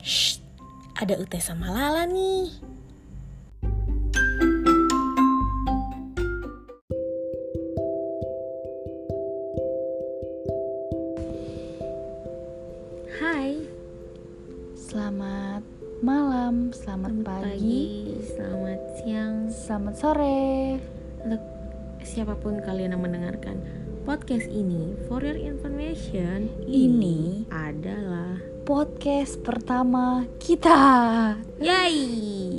Shh, ada Ute sama Lala nih. Hai, Selamat malam, selamat, pagi, selamat siang, selamat sore. untuk siapa pun kalian yang mendengarkan podcast ini. For your information, Ini adalah podcast pertama kita. Yay!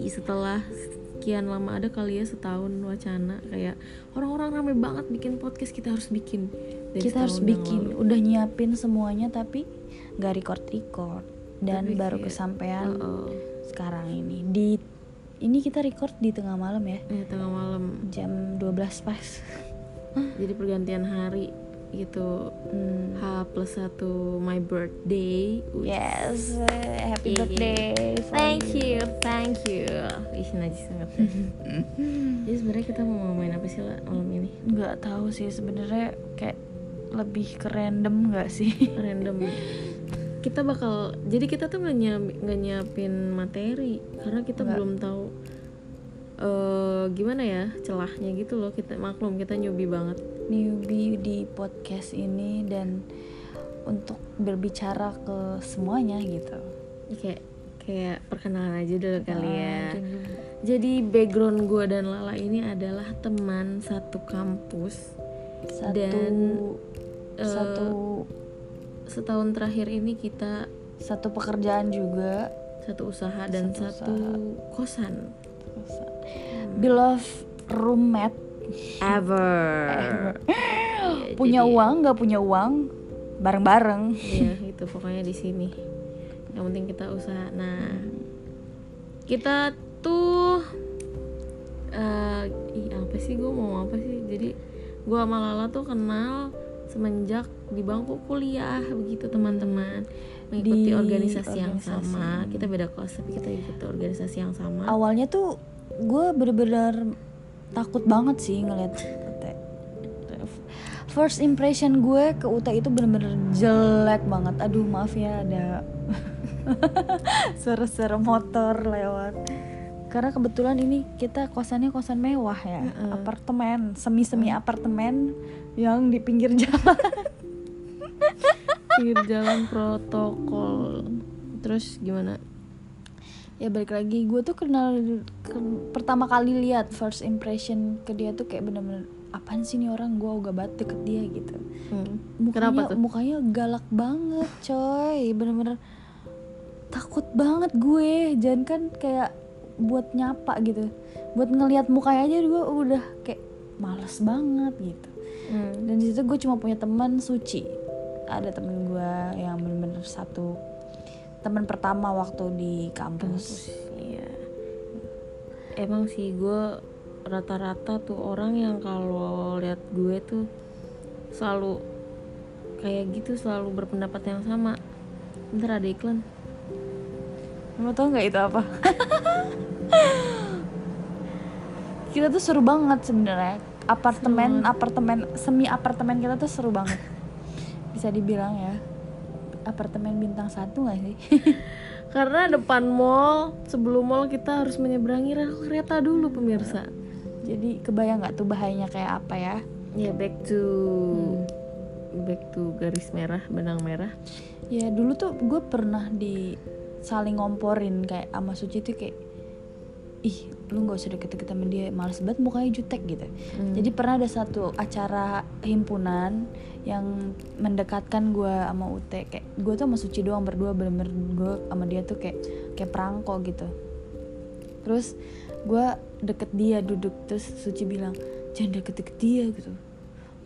Setelah sekian lama ada kali ya setahun wacana kayak orang-orang rame banget bikin podcast kita harus bikin. Dari kita harus bikin. lalu. Udah nyiapin semuanya tapi nggak record record dan Tapi baru kayak- kesampaian Uh-uh. sekarang ini. Di ini kita record di tengah malam ya, Ya, tengah malam. jam 12 pas. Jadi pergantian hari gitu. Hmm. H plus satu my birthday. Yes, eh, happy Yeah. birthday. for Thank you. you, thank you. Ih, najis banget. Jadi sebenarnya kita mau ngomongin apa sih lah malam ini? Nggak tahu sih sebenarnya kayak lebih ke random nggak sih? Random. Kita bakal, jadi kita tuh nggak nyiap- nggak nyiapin materi karena kita Nggak. belum tahu eh gimana ya celahnya gitu loh. Kita maklum kita newbie banget. Newbie di podcast ini dan untuk berbicara ke semuanya gitu. Kayak kayak perkenalan aja dulu kali ya. Ah, dulu. Jadi background gue dan Lala ini adalah teman satu kampus Satu Dan, eh, satu setahun terakhir ini kita satu pekerjaan juga. satu usaha dan Satu satu, kosan Beloved roommate ever, punya jadi- uang nggak punya uang bareng-bareng. Iya itu pokoknya di sini. Yang penting kita usaha. Nah kita tuh eh ih, apa sih gue mau apa sih? Jadi gue sama Lala tuh kenal semenjak di bangku kuliah begitu teman-teman mengikuti Di organisasi, yang organisasi. sama. Kita beda kelas tapi kita ikuti organisasi yang sama. Awalnya tuh gue bener-bener takut banget sih ngeliat UT. First impression gue ke UT itu bener-bener jelek banget. Aduh maaf ya ada suara-suara motor lewat. Karena kebetulan ini kita kosannya kosan mewah ya, Heeh. apartemen, semi-semi apartemen yang di pinggir jalan. pinggir jalan protokol. Terus gimana? Ya balik lagi. Gue tuh kenal ke- pertama kali lihat first impression ke dia tuh kayak bener-bener apaan sih nih orang? Gue ogah banget deket dia gitu. Hmm. mukanya Kenapa tuh? mukanya galak banget coy. Bener-bener takut banget gue. Jangan kan kayak buat nyapa gitu. Buat ngelihat mukanya aja gue udah kayak males banget gitu. Hmm. dan di situ gue cuma punya teman suci. Ada temen gue yang bener-bener satu teman pertama waktu di kampus Iya. Emang sih gue rata-rata tuh orang yang kalau lihat gue tuh selalu kayak gitu selalu berpendapat yang sama. Bentar ada iklan. Lo tau nggak itu apa? kita tuh seru banget sebenarnya. Apartemen, apartemen, semi apartemen kita tuh seru banget. Bisa dibilang ya. Apartemen bintang satu gak sih? Karena depan mall, sebelum mall kita harus menyeberangi rel kereta dulu pemirsa. Jadi kebayang nggak tuh bahayanya kayak apa ya? Ya back to back to garis merah, benang merah. Ya dulu tuh gue pernah di saling ngomporin kayak sama Suci tuh kayak ih lu nggak usah deket-deket sama dia males banget mukanya jutek gitu. Hmm. jadi pernah ada satu acara himpunan yang mendekatkan gue sama Ute. Kayak gue tuh sama Suci doang berdua bener-bener gue sama dia tuh kayak kayak perangko gitu. Terus gue deket dia duduk terus Suci bilang jangan deket-deket dia gitu.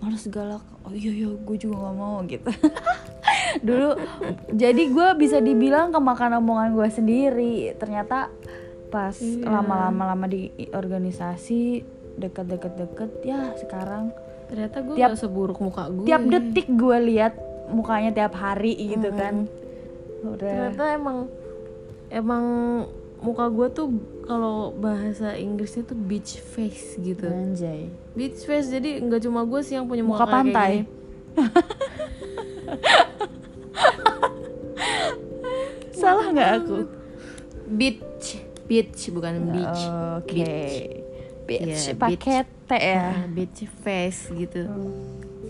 Males galak. Oh iya iya gue juga nggak mau gitu. Dulu jadi gue bisa dibilang kemakan omongan gue sendiri ternyata pas Iya. lama-lama lama di organisasi deket-deket-deket ya sekarang. Ternyata gue Tiap- gak seburuk muka gue. tiap detik gue lihat mukanya tiap hari gitu Mm-mm. kan. Udah. Ternyata emang emang muka gue tuh kalau bahasa Inggrisnya tuh beach face gitu. Anjay. Beach face jadi nggak cuma gue sih yang punya muka, muka pantai. salah nggak aku? Beach, beach bukan beach. oke Beach. bitch Iya, pakai T ya Nah, beach face gitu.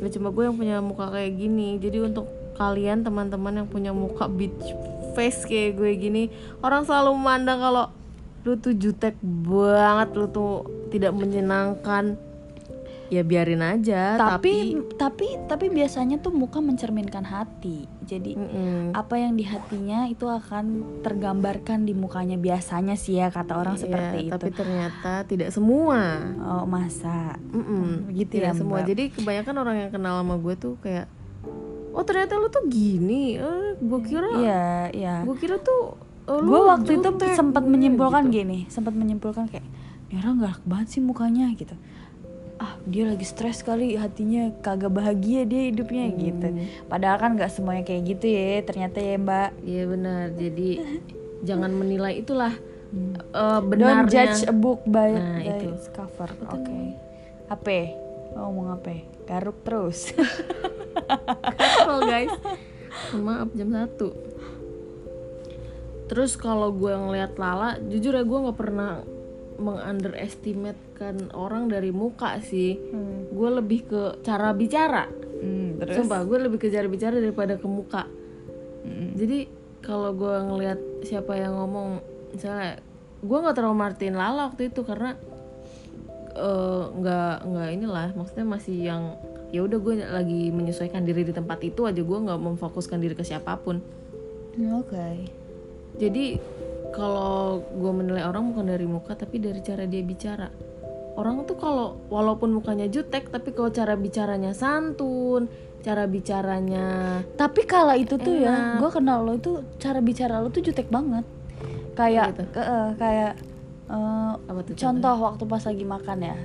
Gak cuma gue yang punya muka kayak gini. Jadi untuk kalian teman-teman yang punya muka beach face kayak gue gini, orang selalu memandang kalau lu tuh jutek banget, lu tuh tidak menyenangkan. Ya biarin aja, tapi tapi tapi biasanya tuh muka mencerminkan hati jadi Mm-mm. apa yang di hatinya itu akan tergambarkan di mukanya biasanya sih ya kata orang Iya, seperti itu tapi ternyata tidak semua. oh masa Mm-mm, gitu tidak ya, semua. Mbak. Jadi kebanyakan orang yang kenal sama gue tuh kayak, oh ternyata lu tuh gini. Eh, gue kira, iya iya gue kira tuh. oh, lu gue waktu itu sempat gue, menyimpulkan gitu. gini sempat menyimpulkan kayak orang galak banget sih mukanya gitu ah dia lagi stres kali hatinya kagak bahagia dia hidupnya Hmm. gitu padahal kan nggak semuanya kayak gitu ya ternyata ya mbak Iya benar. Jadi jangan menilai itulah eh, don't benarnya. judge a book by, Nah, by itu. its cover oke tuh apa oh, ngomong apa garuk terus Kastel, guys. Maaf jam 1 Terus kalau gue ngeliat Lala, jujur ya gue nggak pernah mengunderestimatekan orang dari muka sih. Hmm. Gue lebih ke cara bicara. Hmm, terus Sumpah, gue lebih ke cara bicara daripada ke muka. Jadi kalau gue ngelihat siapa yang ngomong, misalnya, gue nggak terlalu martiin Lala waktu itu karena eh, nggak nggak inilah, maksudnya masih yang ya udah gue lagi menyesuaikan diri di tempat itu aja gue nggak memfokuskan diri ke siapa pun. oke Jadi kalau gue menilai orang bukan dari muka tapi dari cara dia bicara. Orang tuh kalau walaupun mukanya jutek tapi kalau cara bicaranya santun, cara bicaranya tapi kala itu tuh ya Enak. gue kenal lo itu cara bicara lo tuh jutek banget kayak Gitu. ke- eh, kayak eh, apa tuh contoh waktu pas lagi makan ya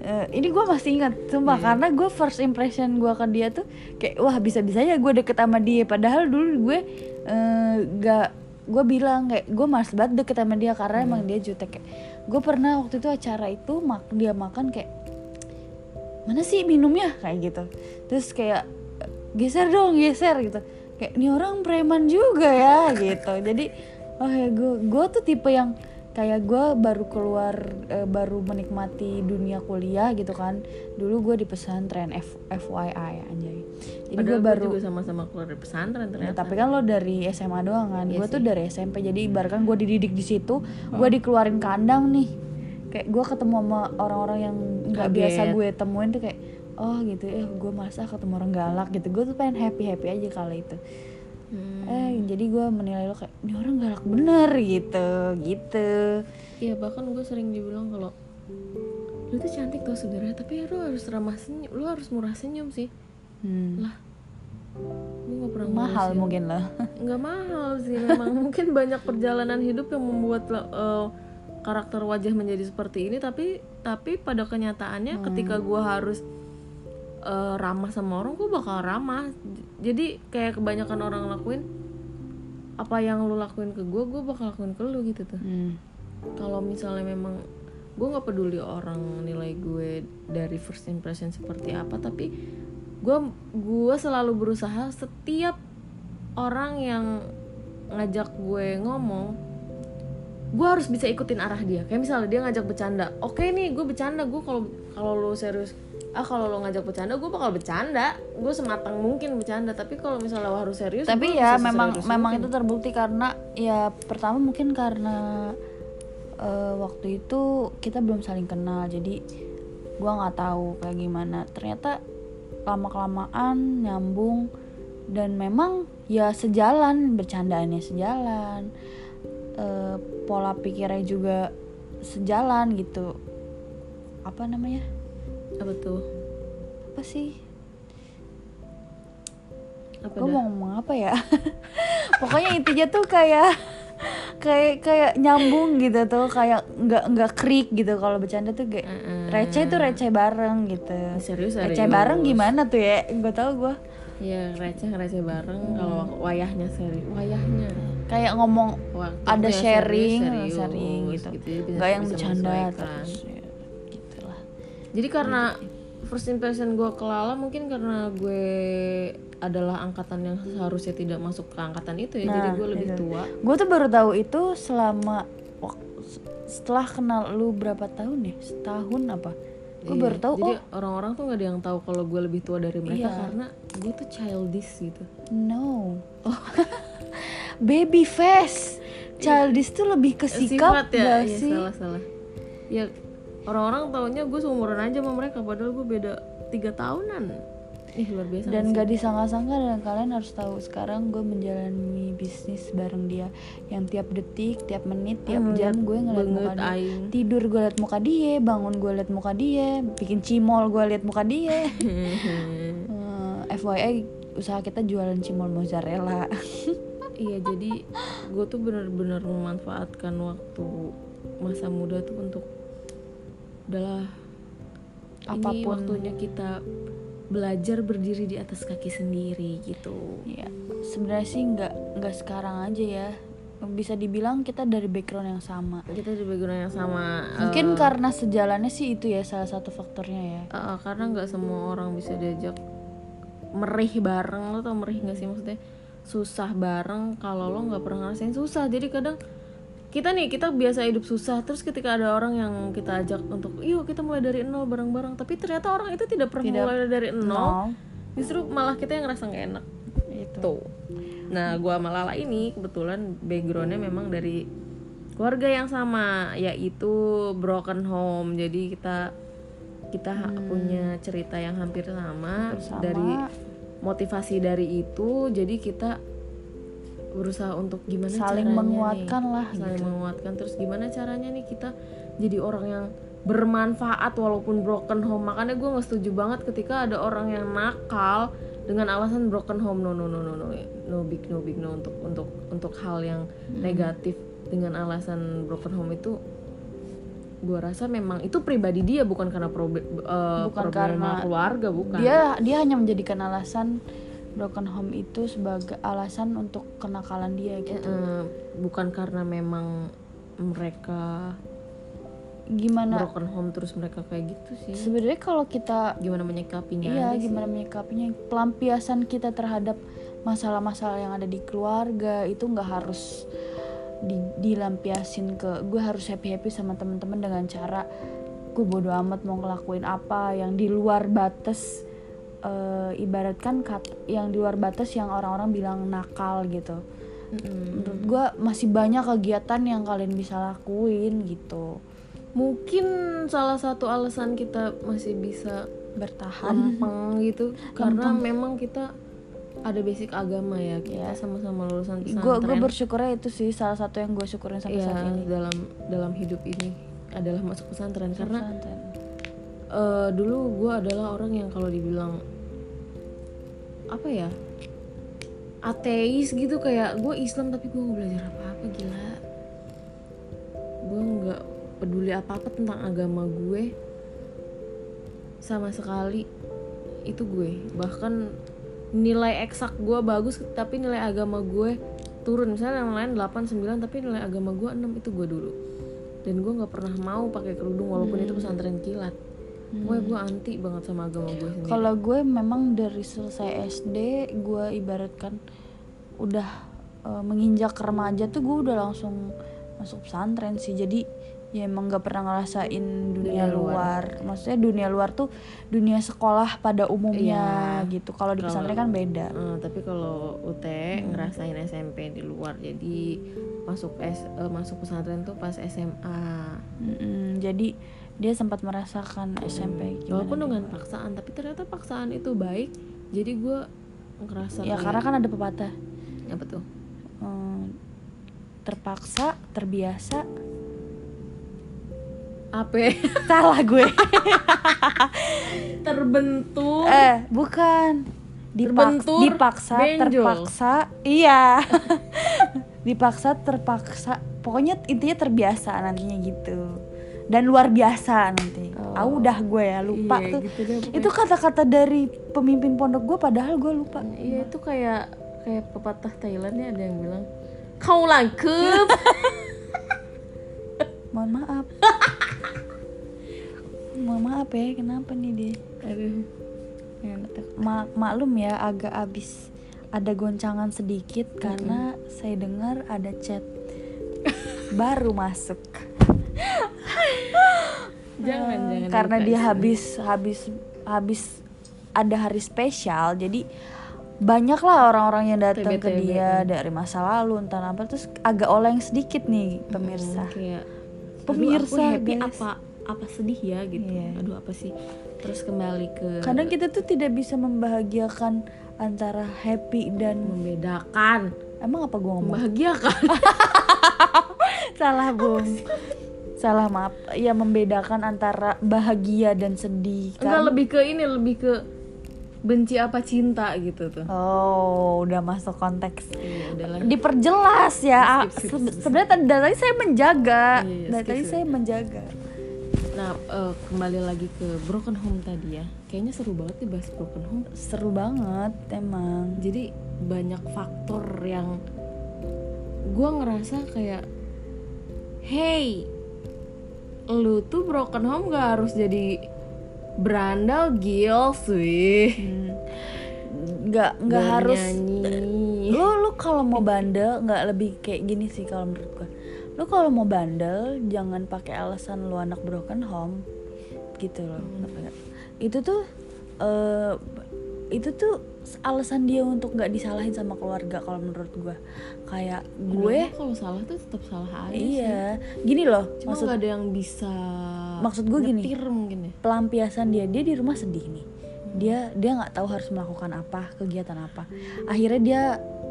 Eh, ini gue masih ingat sumpah Iya. karena gue first impression gue ke dia tuh kayak wah bisa bisanya gue deket sama dia padahal dulu gue eh, gak gue bilang kayak gue males banget deket sama dia karena emang dia jutek kayak gue pernah waktu itu acara itu mak dia makan kayak mana sih minumnya? kayak gitu. Terus kayak geser dong geser gitu. Kayak ini orang preman juga ya gitu. Jadi oh ya gue gue tuh tipe yang kayak gue baru keluar eh, baru menikmati dunia kuliah gitu kan. Dulu gue di pesantren F, FYI anjay. Jadi gue baru juga sama-sama keluar dari pesantren Ya, ternyata. tapi kan lo dari SMA doang kan, Iya gue tuh dari SMP jadi ibaratkan gue dididik di situ, gue dikeluarin kandang nih, kayak gue ketemu sama orang-orang yang nggak biasa gue temuin tuh kayak, oh gitu ya, gue masa ketemu orang galak gitu, gue tuh pengen happy happy aja kali itu, Hmm. eh jadi gue menilai lo kayak, ini orang galak bener gitu, gitu, Iya bahkan gue sering dibilang kalau lu tuh cantik tuh sebenarnya tapi lu harus ramah senyum, lu harus murah senyum sih. hmm. Lah, gue gak pernah mahal mungkin lah, nggak mahal sih memang mungkin banyak perjalanan hidup yang membuat eh, karakter wajah menjadi seperti ini tapi tapi pada kenyataannya ketika gue harus eh, ramah sama orang gue bakal ramah. Jadi kayak kebanyakan orang lakuin apa yang lu lakuin ke gue gue bakal lakuin ke lu gitu tuh. Hmm. kalau misalnya memang gue nggak peduli orang nilai gue dari first impression seperti apa tapi gue gue selalu berusaha setiap orang yang ngajak gue ngomong gue harus bisa ikutin arah dia. Kayak misalnya dia ngajak bercanda oke nih gue bercanda gue kalau kalau lo serius ah kalau lo ngajak bercanda gue bakal bercanda. Gue sematang mungkin bercanda tapi kalau misalnya lo harus serius tapi gue ya memang memang mungkin. itu terbukti karena ya pertama mungkin karena eh, waktu itu kita belum saling kenal jadi gua nggak tahu kayak gimana. Ternyata lama kelamaan nyambung dan memang ya sejalan bercandaannya sejalan eh, pola pikirnya juga sejalan gitu. Apa namanya apa tuh? Apa sih? Apa gue mau ngomong apa ya? Pokoknya intinya tuh kayak kayak kayak nyambung gitu tuh kayak nggak nggak krik gitu. Kalau bercanda tuh kayak Mm-mm. receh tuh receh bareng gitu. Serius receh serius. bareng gimana tuh ya? Gue tau gue Iya receh receh bareng. Kalau wayahnya seri wayahnya. Kayak ngomong Waktunya ada serius, sharing serius, sharing gitu, bisa- nggak yang bercanda terus ya, gitu jadi karena first impression gue ke Lala mungkin karena gue adalah angkatan yang seharusnya tidak masuk ke angkatan itu ya jadi Nah, gue lebih itu. tua. Gue tuh baru tahu itu selama setelah kenal lu berapa tahun ya? Setahun apa? Gue Iya, baru tahu jadi oh. orang-orang tuh gak ada yang tahu kalau gue lebih tua dari mereka Iya. karena gue tuh childish gitu. No. Baby face. Childish tuh lebih ke sikap Sifat ya? gak iya, sih? salah salah. Ya orang-orang taunya gue seumuran aja sama mereka padahal gue beda tiga tahunan. Ih luar biasa dan gak disangka-sangka dan kalian harus tahu sekarang gue menjalani bisnis bareng dia. Yang tiap detik tiap menit tiap Hmm, jam gue ngeliat muka dia. aing. tidur gue liat muka dia bangun gue liat muka dia bikin cimol gue liat muka dia. Eh, FYI usaha kita jualan cimol mozzarella. Iya jadi gue tuh bener-bener memanfaatkan waktu masa muda tuh untuk adalah ini Apa pun. waktunya kita belajar berdiri di atas kaki sendiri gitu. Ya sebenarnya sih nggak nggak sekarang aja ya. Bisa dibilang kita dari background yang sama. Kita di background yang sama mungkin eh, karena sejalannya sih itu ya salah satu faktornya ya. Eh, karena nggak semua orang bisa diajak merih bareng lo tau merih nggak sih maksudnya? Susah bareng kalau lo nggak pernah ngerasain susah. Jadi kadang kita nih kita biasa hidup susah terus ketika ada orang yang kita ajak untuk yuk kita mulai dari nol bareng-bareng. Tapi ternyata orang itu tidak pernah Tidak. mulai dari nol. Nol. justru malah kita yang ngerasa nggak enak. Itu. Nah gua sama Lala ini kebetulan backgroundnya memang dari keluarga yang sama yaitu broken home. Jadi kita kita ha- punya cerita yang hampir sama, Hampir sama. dari motivasi dari itu. Jadi kita berusaha untuk gimana saling caranya menguatkan nih, lah saling gitu. menguatkan. Terus gimana caranya nih kita jadi orang yang bermanfaat walaupun broken home? Makanya gue nggak setuju banget ketika ada orang yang nakal dengan alasan broken home. No no no no no. No big no big no. Untuk untuk untuk hal yang negatif dengan alasan broken home itu gue rasa memang itu pribadi dia bukan karena eh, Bukan problema karena keluarga bukan. dia dia hanya menjadikan alasan broken home itu sebagai alasan untuk kenakalan dia gitu. Bukan karena memang mereka gimana? broken home terus mereka kayak gitu sih. Sebenarnya kalau kita gimana menyikapinya iya sih. gimana menyikapinya? Pelampiasan kita terhadap masalah-masalah yang ada di keluarga itu nggak harus di- dilampiasin ke gue harus happy happy sama teman-teman dengan cara gue bodo amat mau ngelakuin apa yang di luar batas eh, ibaratkan kat- yang di luar batas yang orang-orang bilang nakal gitu. Mm-mm. menurut gue masih banyak kegiatan yang kalian bisa lakuin gitu. Mungkin salah satu alasan kita masih bisa bertahan. lempeng gitu karena memang kita ada basic agama ya kita Iya. sama-sama lulusan gue gue pesantren. bersyukurnya itu sih salah satu yang gue syukurin sampai Iya, saat ini. dalam dalam hidup ini adalah masuk pesantren karena Eh, dulu gue adalah orang yang kalau dibilang apa ya ateis gitu kayak gue Islam tapi gue nggak belajar apa-apa gila. Gue nggak peduli apa-apa tentang agama gue sama sekali. Itu gue. Bahkan nilai eksak gue bagus tapi nilai agama gue turun. Misalnya yang lain 8 9 tapi nilai agama gue 6 itu gue dulu. Dan gue nggak pernah mau pakai kerudung walaupun itu pesantren kilat Pokoknya gue anti banget sama agama gue sendiri Kalau gue memang dari selesai SD gue ibaratkan udah eh, menginjak remaja tuh gue udah langsung masuk pesantren sih. Jadi ya emang gak pernah ngerasain dunia, Dunia luar. Maksudnya dunia luar tuh dunia sekolah pada umumnya gitu. Kalau di pesantren kan beda. Eh, tapi kalau UT ngerasain SMP di luar jadi masuk S, eh, masuk pesantren tuh pas SMA Mm-mm, jadi dia sempat merasakan SMP gimana walaupun dengan paksaan tapi ternyata paksaan itu baik jadi gue ngerasa ya kayak- karena kan ada pepatah. Apa tuh eh, terpaksa terbiasa. Apa? Salah gue. Terbentur. Eh bukan. Dipak- Terbentur, dipaksa benjol. terpaksa. Iya. Dipaksa terpaksa. Pokoknya intinya terbiasa nantinya gitu dan luar biasa nanti. Ah udah gue ya lupa Iya, tuh. gitu deh pokoknya. itu kata-kata dari pemimpin pondok gue padahal gue lupa. Iya itu kayak kayak pepatah Thailand ya ada yang bilang kau langkep. Mohon maaf. Mohon maaf ya kenapa nih dia? Aduh. Ngantuk Ma- maklum ya agak abis ada goncangan sedikit karena saya dengar ada chat baru masuk jangan Eh, jangan karena dia itu. habis habis habis ada hari spesial jadi banyak lah orang-orang yang datang ke dia dari masa lalu entah apa terus agak oleng sedikit nih pemirsa. Hmm, kayak Pemirsa, aku happy guys. apa apa sedih ya gitu. Iya. aduh apa sih? Terus kembali ke kadang kita tuh tidak bisa membahagiakan antara happy dan membedakan. Emang apa gua ngomong? Membahagiakan. Salah bung salah maaf ya membedakan antara bahagia dan sedih enggak kan? lebih ke ini lebih ke benci apa cinta gitu tuh. Oh udah masuk konteks. Iya udahlah diperjelas ya Skip, skip, Se- skip, skip. sebenarnya tadi dari tadi saya menjaga. Iya, iya, dari tadi saya menjaga. Nah eh, kembali lagi ke broken home tadi ya. Kayaknya seru banget nih bahas broken home. Seru banget emang. Jadi banyak faktor yang gua ngerasa kayak hey lu tuh broken home gak harus jadi berandal gils wih Hmm. nggak nggak harus nyanyi. Lu lu kalau mau bandel nggak lebih kayak gini sih kalau menurut gua. Lu kalau mau bandel jangan pakai alasan lu anak broken home gitu loh. Itu tuh eh, itu tuh alasan dia untuk nggak disalahin sama keluarga kalau menurut gua. Kayak gue kalau salah tuh tetap salah aja sih. iya. Gini loh cuma maksud nggak ada yang bisa maksud gue gini. mungkin ya. pelampiasan dia dia di rumah sedih nih. Dia dia nggak tahu harus melakukan apa kegiatan apa. Akhirnya dia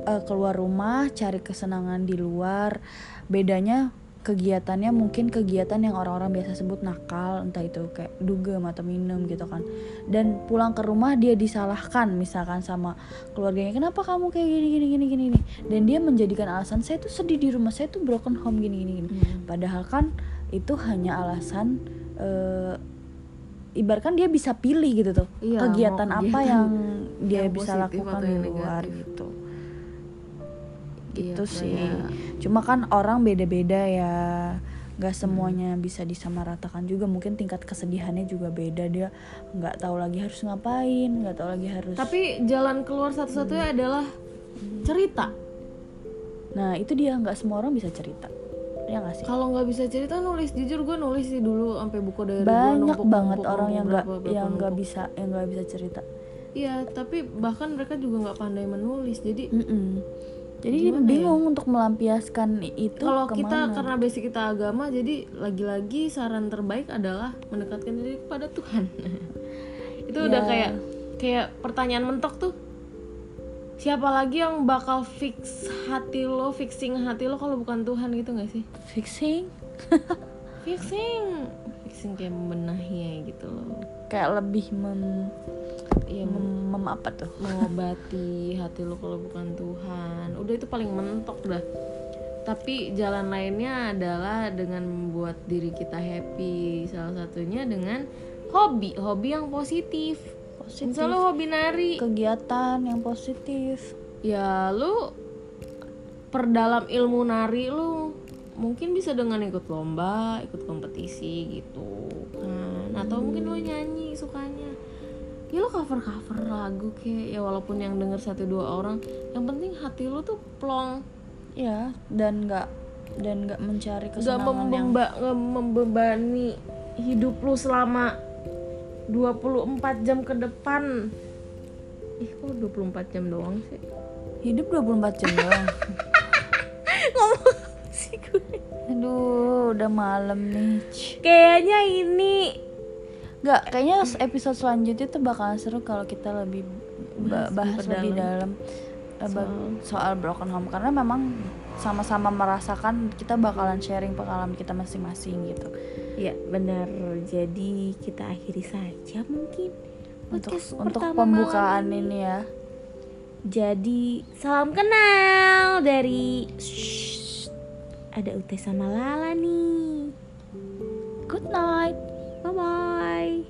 eh, keluar rumah cari kesenangan di luar. Bedanya kegiatannya mungkin kegiatan yang orang-orang biasa sebut nakal entah itu kayak dugem atau minum gitu kan dan pulang ke rumah dia disalahkan misalkan sama keluarganya kenapa kamu kayak gini gini gini gini gini?" dan dia menjadikan alasan saya tuh sedih di rumah saya tuh broken home gini gini gini Hmm. padahal kan itu hanya alasan eh, ibaratkan dia bisa pilih gitu tuh Iya, kegiatan apa kegiatan yang dia yang bisa lakukan di luar negatif. Gitu Iya, gitu sih. kayak- cuma kan orang beda-beda ya. Nggak semuanya bisa disamaratakan juga. Mungkin tingkat kesedihannya juga beda. Dia nggak tahu lagi harus ngapain nggak tahu lagi harus tapi jalan keluar satu-satunya adalah cerita. Nah itu dia. Nggak semua orang bisa cerita. Ya nggak sih? Kalau nggak bisa cerita nulis. Jujur gue nulis sih dulu sampai buku dari banyak banget orang yang nggak yang nggak bisa yang nggak bisa cerita. Iya tapi bahkan mereka juga nggak pandai menulis. Jadi Mm-mm. Jadi Gimana ya? bingung untuk melampiaskan itu kalau kita karena basic kita agama jadi lagi-lagi saran terbaik adalah mendekatkan diri kepada Tuhan. Itu udah Ya. kayak kayak pertanyaan mentok tuh. Siapa lagi yang bakal fix hati lo fixing hati lo kalau bukan Tuhan gitu nggak sih? Fixing? Fixing. Fixing kayak membenahi gitu loh. Kayak lebih mem, iya mem, mem- apa tuh? Mengobati hati lo kalau bukan Tuhan. Udah itu paling mentok dah. Tapi jalan lainnya adalah dengan membuat diri kita happy. Salah satunya dengan hobi hobi yang positif. Lo hobi nari. Kegiatan yang positif. Ya lu perdalam ilmu nari lu mungkin bisa dengan ikut lomba ikut kompetisi gitu kan. Atau mungkin lo nyanyi sukanya ya lo cover cover lagu kayak ya walaupun yang denger satu dua orang yang penting hati lo tuh plong. Ya dan nggak dan nggak mencari kesenangan yang membeba, nggak membebani hidup lu selama 24 jam ke depan. Ih kok 24 jam doang sih? Hidup 24 jam doang. Ngomong sih gue? Aduh udah malam nih. Kayaknya ini nggak kayaknya episode selanjutnya tuh bakalan seru kalau kita lebih ba- bahas lebih dalam ba- soal broken home. Karena memang sama-sama merasakan kita bakalan sharing pengalaman kita masing-masing gitu. Ya benar. Jadi kita akhiri saja mungkin untuk podcast untuk pembukaan malam ini. ya. Jadi salam kenal dari Shh, ada Ute sama Lala nih. Good night Bye-bye.